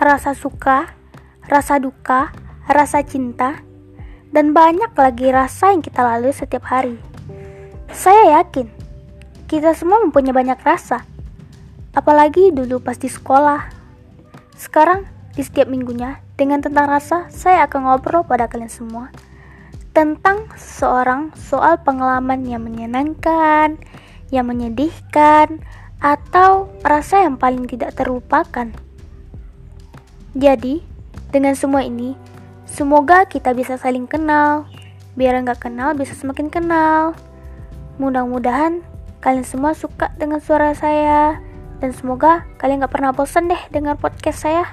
rasa suka, rasa duka, rasa cinta, dan banyak lagi rasa yang kita lalui setiap hari. Saya yakin kita semua mempunyai banyak rasa, apalagi dulu pas di sekolah. Sekarang, di setiap minggunya, dengan tentang rasa, saya akan ngobrol pada kalian semua tentang seorang soal pengalaman yang menyenangkan, yang menyedihkan, atau rasa yang paling tidak terlupakan. Jadi, dengan semua ini, semoga kita bisa saling kenal, biar nggak kenal bisa semakin kenal. Mudah-mudahan kalian semua suka dengan suara saya, dan semoga kalian nggak pernah bosan deh dengar podcast saya.